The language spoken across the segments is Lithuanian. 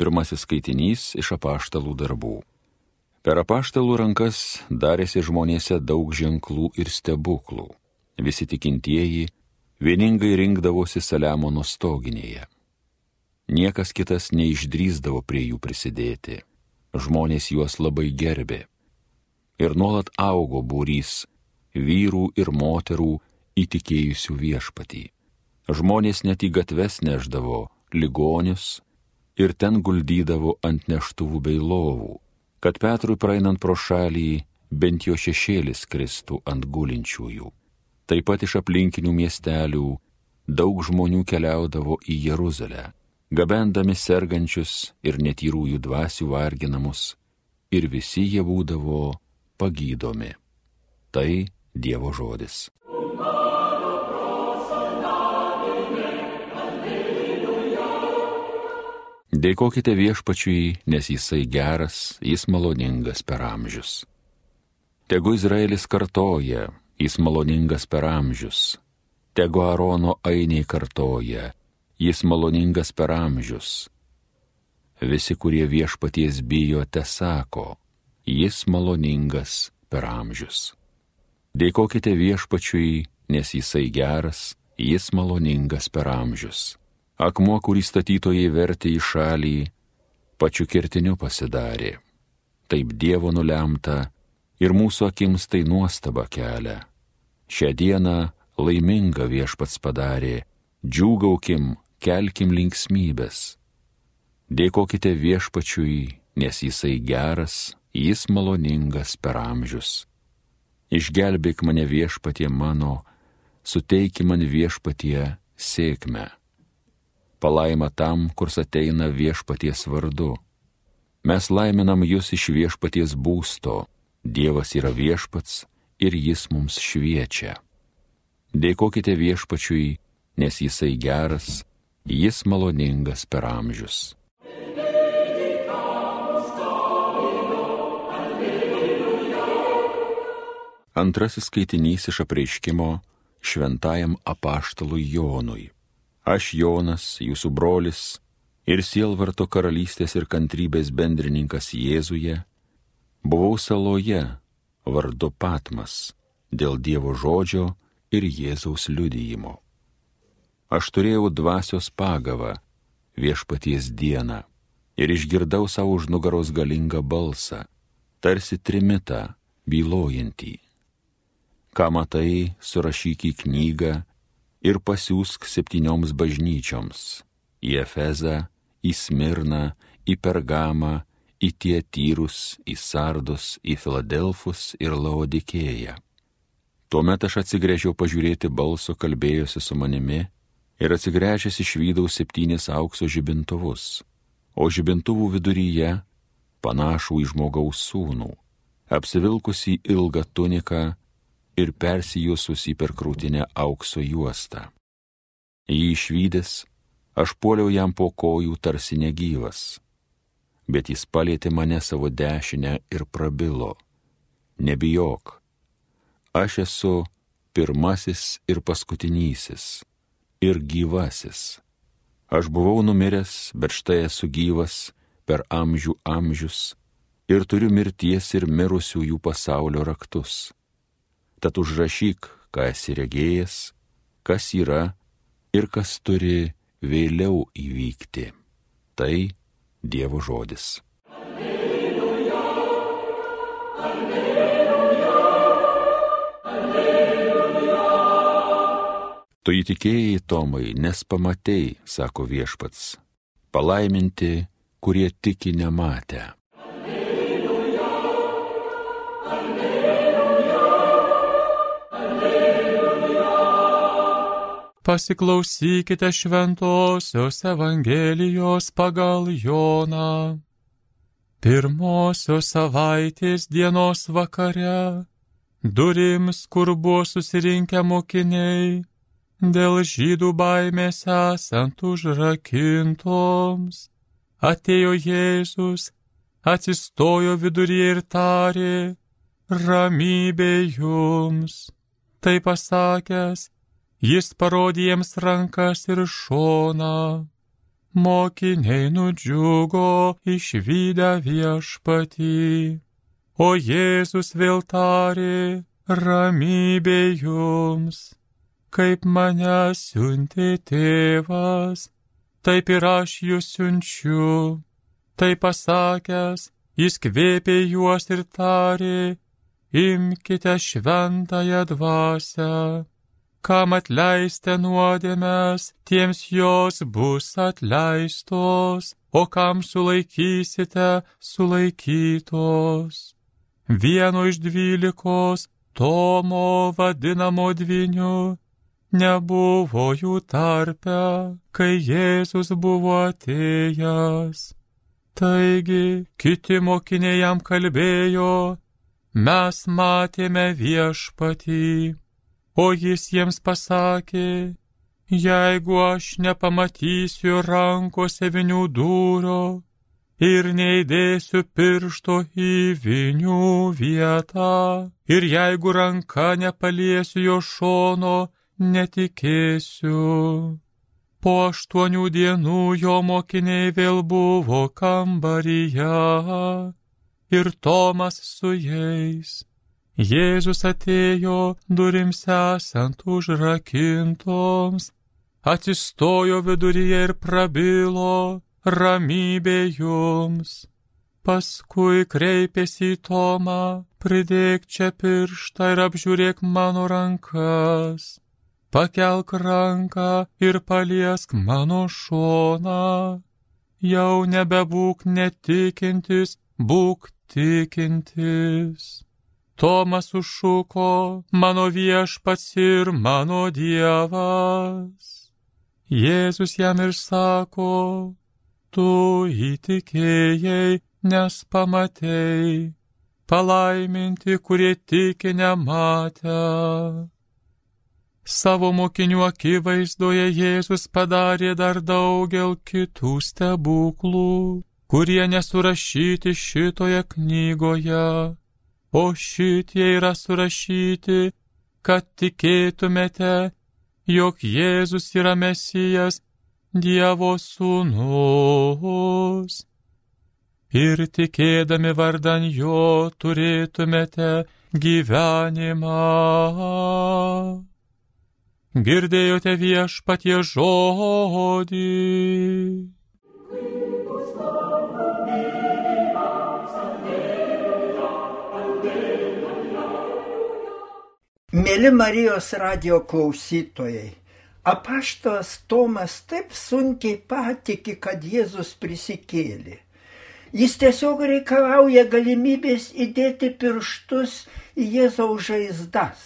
Pirmasis skaitinys iš apaštalų darbų. Per apaštalų rankas darėsi žmonėse daug ženklų ir stebuklų. Visi tikintieji vieningai rinkdavosi Saliamono stoginėje. Niekas kitas neišdrysdavo prie jų prisidėti. Žmonės juos labai gerbė. Ir nuolat augo būrys vyrų ir moterų įtikėjusių viešpatį. Žmonės net į gatves neždavo ligonius ir ten guldydavo ant neštuvų bei lovų kad Petrui praeinant pro šalį bent jo šešėlis kristų ant gulinčiųjų. Taip pat iš aplinkinių miestelių daug žmonių keliaudavo į Jeruzalę, gabendami sergančius ir netyrųjų dvasių varginamus, ir visi jie būdavo pagydomi. Tai Dievo žodis. Dėkokite viešpačiui, nes jisai geras, jis maloningas per amžius. Tegu Izraelis kartoja, jis maloningas per amžius. Tegu Arono ainiai kartoja, jis maloningas per amžius. Visi, kurie viešpaties bijo, te sako, jis maloningas per amžius. Dėkokite viešpačiui, nes jisai geras, jis maloningas per amžius. Akmuo, kurį statytojai vertė į šalį, pačiu kertiniu pasidarė. Taip Dievo nulemta ir mūsų akims tai nuostaba kelia. Šią dieną laiminga viešpats padarė, džiūgaukim, kelkim linksmybės. Dėkokite viešpačiui, nes jisai geras, jis maloningas per amžius. Išgelbėk mane viešpatie mano, suteiki man viešpatie sėkmę palaima tam, kurs ateina viešpaties vardu. Mes laiminam jūs iš viešpaties būsto, Dievas yra viešpats ir jis mums šviečia. Dėkokite viešpačiui, nes jisai geras, jis maloningas per amžius. Antrasis skaitinys iš apreiškimo šventajam apaštalui Jonui. Aš Jonas, jūsų brolis ir sielvarto karalystės ir kantrybės bendrininkas Jėzuje, buvau saloje vardu Patmas dėl Dievo žodžio ir Jėzaus liudyjimo. Aš turėjau dvasios pagavą viešpaties dieną ir išgirdau savo už nugaros galingą balsą, tarsi trimitą bylojantį. Ką matai, surašyk į knygą ir pasiūsk septynioms bažnyčioms - į Efezą, į Smirną, į Pergamą, į Tietyrus, į Sardus, į Filadelfus ir Laodikėją. Tuomet aš atsigrėžiau pažiūrėti balso kalbėjosi su manimi ir atsigręžęs išvydau septynis aukso žibintuvus, o žibintuvų viduryje panašų į žmogaus sūnų, apsivilkusi ilgą tuniką ir persijusus į perkrūtinę aukso juostą. Jį išvykęs, aš puoliau jam po kojų tarsi negyvas, bet jis palėtė mane savo dešinę ir prabilo. Nebijok, aš esu pirmasis ir paskutinysis ir gyvasis. Aš buvau numiręs, bet štai esu gyvas per amžių amžius ir turiu mirties ir mirusiųjų pasaulio raktus. Tad užrašyk, ką esi regėjęs, kas yra ir kas turi vėliau įvykti. Tai Dievo žodis. Alleluja, alleluja, alleluja. Tu įtikėjai, Tomai, nes pamatėjai, sako viešpats, palaiminti, kurie tiki nematę. Pasiklausykite šventosios Evangelijos pagal Joną. Pirmosios savaitės dienos vakare durims, kur buvo susirinkę mokiniai, dėl žydų baimės esant užrakintoms, atėjo Jėzus, atsistojo viduryje ir tarė, ramybė jums. Tai pasakęs, Jis parodė jiems rankas ir šoną. Mokiniai nudžiugo išvykę viešpatį. O Jėzus vėl tarė, ramybė jums, kaip mane siuntė tėvas, taip ir aš jūs siunčiu. Tai pasakęs, jis kvėpė juos ir tarė, imkite šventąją dvasę kam atleiste nuodėmės, tiems jos bus atleistos, o kam sulaikysite, sulaikytos. Vieno iš dvylikos, Tomo vadinamo dviniu, nebuvo jų tarpe, kai Jėzus buvo atėjęs. Taigi kiti mokiniai jam kalbėjo, mes matėme viešpatį. O jis jiems pasakė, jeigu aš nepamatysiu rankose vinių dūrio ir neįdėsiu piršto į vinių vietą, ir jeigu ranka nepaliesiu jo šono, netikėsiu. Po aštuonių dienų jo mokiniai vėl buvo kambaryje ir Tomas su jais. Jėzus atėjo durims esant užrakintoms, atsistojo viduryje ir prabilo, ramybė jums. Paskui kreipėsi į Tomą, pridėk čia pirštą ir apžiūrėk mano rankas. Pakelk ranką ir paliesk mano šoną. Jau nebebūk netikintis, būk tikintis. Tomas sušuko, mano viešpats ir mano dievas. Jėzus jam ir sako, tu įtikėjai, nes pamatėjai, palaiminti, kurie tiki nematę. Savo mokinių akivaizdoje Jėzus padarė dar daugel kitų stebuklų, kurie nesurašyti šitoje knygoje o šitie yra surašyti, kad tikėtumėte, jog Jėzus yra Mesijas, Dievo sūnus. Ir tikėdami vardan jo turėtumėte gyvenimą. Girdėjote viešpatie žodį. Mėly Marijos radio klausytojai, apaštas Tomas taip sunkiai patiki, kad Jėzus prisikėlė. Jis tiesiog reikalauja galimybės įdėti pirštus į Jėzaus žaizdas.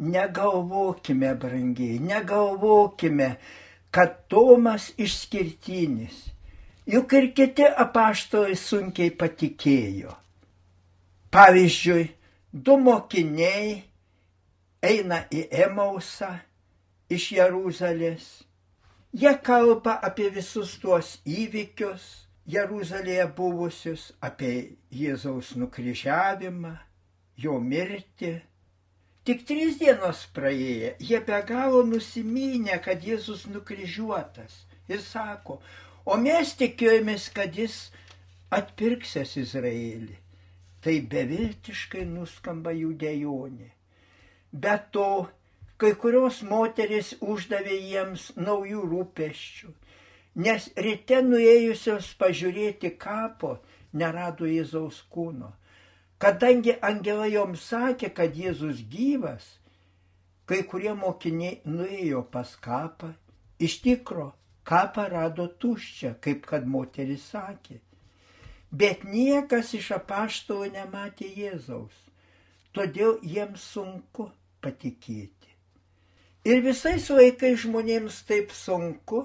Negalvokime, brangiai, negalvokime, kad Tomas išskirtinis. Juk ir kiti apaštalai sunkiai patikėjo. Pavyzdžiui, du mokiniai eina į Emausą iš Jeruzalės. Jie kalba apie visus tuos įvykius Jeruzalėje buvusius, apie Jėzaus nukryžiavimą, jo mirtį. Tik trys dienos praėję, jie be galo nusiminę, kad Jėzus nukryžiuotas. Ir sako, o mes tikėjomės, kad jis atpirksės Izraelį. Tai beviltiškai nuskamba jų dejonė. Be to, kai kurios moteris uždavė jiems naujų rūpeščių, nes ryte nuėjusios pažiūrėti kapo nerado Jėzaus kūno. Kadangi angelai joms sakė, kad Jėzus gyvas, kai kurie mokiniai nuėjo pas kapą, iš tikro kapą rado tuščią, kaip kad moteris sakė. Bet niekas iš apaštalų nematė Jėzaus todėl jiems sunku patikėti. Ir visais laikais žmonėms taip sunku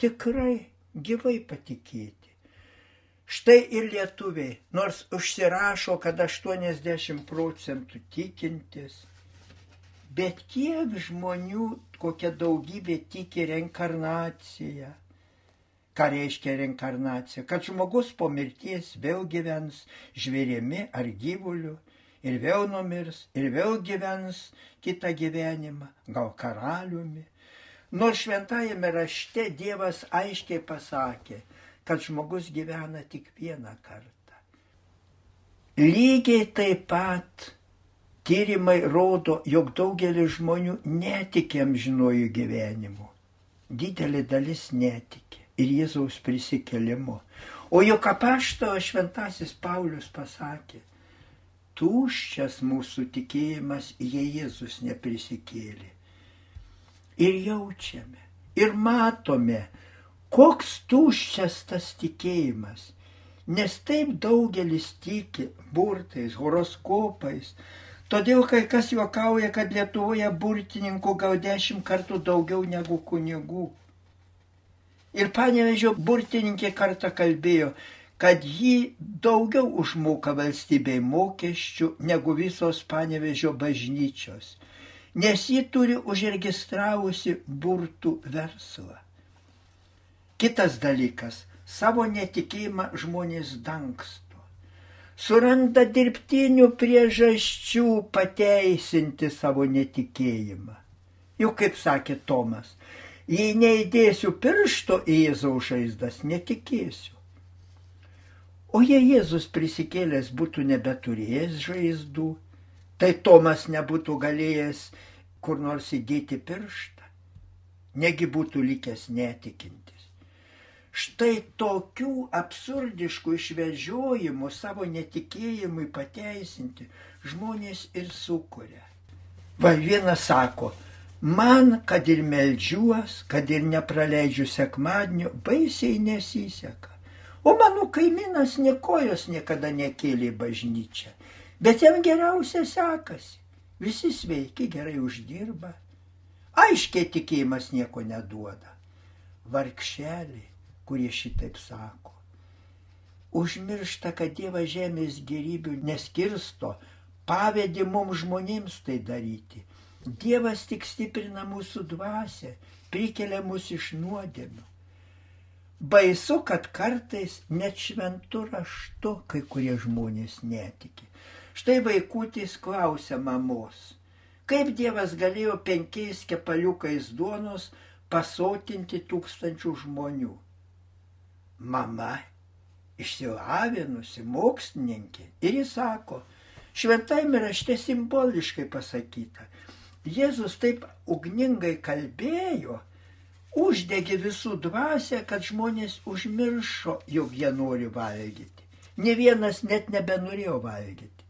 tikrai gyvai patikėti. Štai ir lietuviai, nors užsirašo, kad 80 procentų tikintis, bet kiek žmonių, kokia daugybė tiki reinkarnaciją. Ką reiškia reinkarnacija? Kad žmogus po mirties vėl gyvens žvėrimi ar gyvuliu, ir vėl numirs, ir vėl gyvens kitą gyvenimą, gal karaliumi. Nors šventajame rašte Dievas aiškiai pasakė, kad žmogus gyvena tik vieną kartą. Lygiai taip pat tyrimai rodo, jog daugelis žmonių netikė amžinojų gyvenimu. Didelė dalis netikė ir Jėzaus prisikelimu. O juk apaštalo šventasis Paulius pasakė, tuščias mūsų tikėjimas, jei Jėzus neprisikėlė ir jaučiame, ir matome, koks tuščias tas tikėjimas. Nes taip daugelis tiki burtais, horoskopais. Todėl kai kas juokauja, kad Lietuvoje burtininkų gal dešimt kartų daugiau negu kunigų. Ir panevežio burtininkė kartą kalbėjo, kad ji daugiau užmoka valstybei mokesčių negu visos panevežio bažnyčios nes ji turi užregistravusi burtų verslą. Kitas dalykas - savo netikėjimą žmonės dangsto. Suranda dirbtinių priežasčių pateisinti savo netikėjimą. Juk kaip sakė Tomas, jei neįdėsiu piršto į Jėzaus žaizdas, netikėsiu. O jei Jėzus prisikėlęs būtų nebeturėjęs žaizdų, tai Tomas nebūtų galėjęs kur nors įdėti pirštą, negi būtų likęs netikintis. Štai tokių absurdiškų išvežiojimų savo netikėjimui pateisinti žmonės ir sukuria. Va vienas sako, man, kad ir melžiuos, kad ir nepraleidžiu sekmadienio, baisiai nesiseka. O mano kaimynas nekojos niekada nekėlė bažnyčią, bet jam geriausia sekasi. Visi sveiki, gerai uždirba. Aiškiai tikėjimas nieko neduoda. Varkšeliai, kurie šitaip sako. Užmiršta, kad Dievas žemės gerybių neskirsto, pavedi mums žmonėms tai daryti. Dievas tik stiprina mūsų dvasę, prikelia mus iš nuodėmių. Baisu, kad kartais net šventų raštu kai kurie žmonės netiki. Štai vaikutis klausia mamos, kaip Dievas galėjo penkiais kepaliukais duonos pasotinti tūkstančių žmonių. Mama išsilavinusi mokslininkė ir jis sako, šventajame rašte simboliškai pasakyta, Jėzus taip ugningai kalbėjo, uždegė visų dvasę, kad žmonės užmiršo, jog jie nori valgyti. Ne vienas net nebenorėjo valgyti.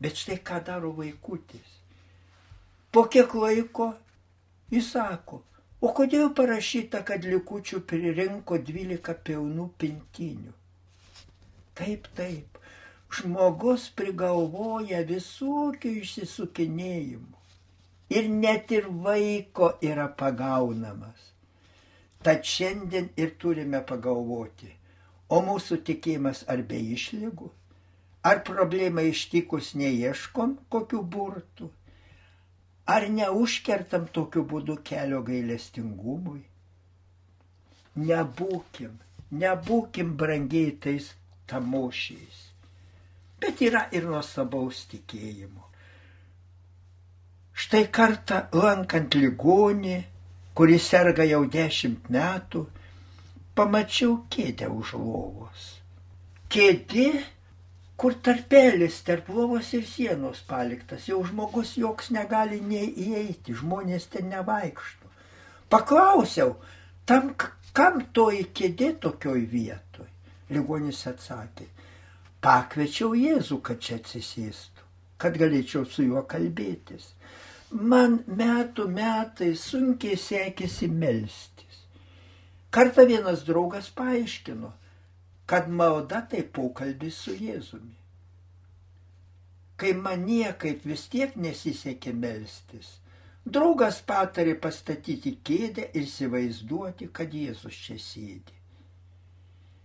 Bet štai ką daro vaikutis. Po kiek laiko jis sako, o kodėl parašyta, kad likučių pririnko 12 pilnų pintinių. Taip, taip, žmogus prigalvoja visokių išsisukinėjimų. Ir net ir vaiko yra pagaunamas. Tad šiandien ir turime pagalvoti, o mūsų tikėjimas ar be išlygų, Ar problemą ištikus neieškom kokių burtų? Ar neužkertam tokiu būdu kelio gailestingumui? Nebūkim, nebūkim brangiai tais tamošiais. Bet yra ir nuostabaus tikėjimo. Štai kartą lankant ligonį, kuris serga jau dešimt metų, pamačiau kėdę už lovos. Kėdė kur tarpelis tarp lovos ir sienos paliktas, jau žmogus joks negali nei įeiti, žmonės ten nevaikšto. Paklausiau, tam kam toji kėdė tokioj vietoj? Ligonis atsakė, pakviečiau Jėzų, kad čia atsisėstų, kad galėčiau su juo kalbėtis. Man metų metai sunkiai sekėsi melstis. Kartą vienas draugas paaiškino, kad malda tai pokalbis su Jėzumi. Kai man niekaip vis tiek nesisekė melstis, draugas patarė pastatyti kėdę ir įsivaizduoti, kad Jėzus čia sėdi.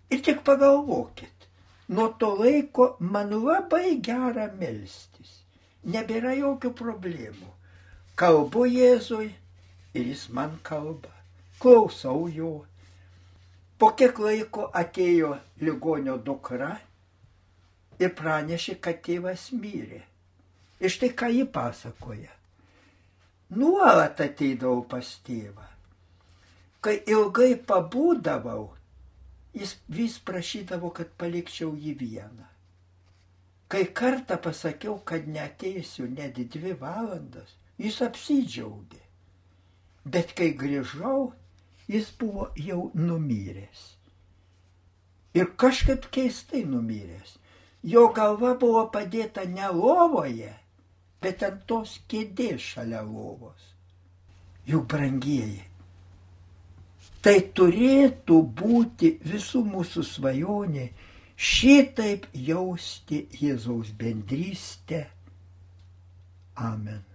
Ir tik pagalvokit, nuo to laiko man labai gera melstis. Nebėra jokių problemų. Kalbu Jėzui ir jis man kalba. Klausau jo Po kiek laiko atėjo ligonio dukra ir pranešė, kad tėvas mirė. Ir štai ką ji pasakoja. nuolat ateidavau pas tėvą. Kai ilgai pabūdavau, jis vis prašydavo, kad palikčiau jį vieną. Kai kartą pasakiau, kad neteisiu net dvi valandas, jis apsidžiaugė. Bet kai grįžau, jis buvo jau numyręs. Ir kažkaip keistai numyręs. Jo galva buvo padėta ne lovoje, bet ant tos kėdės šalia lovos. Juk brangieji, tai turėtų būti visų mūsų svajonė šitaip jausti Jėzaus bendrystę. Amen.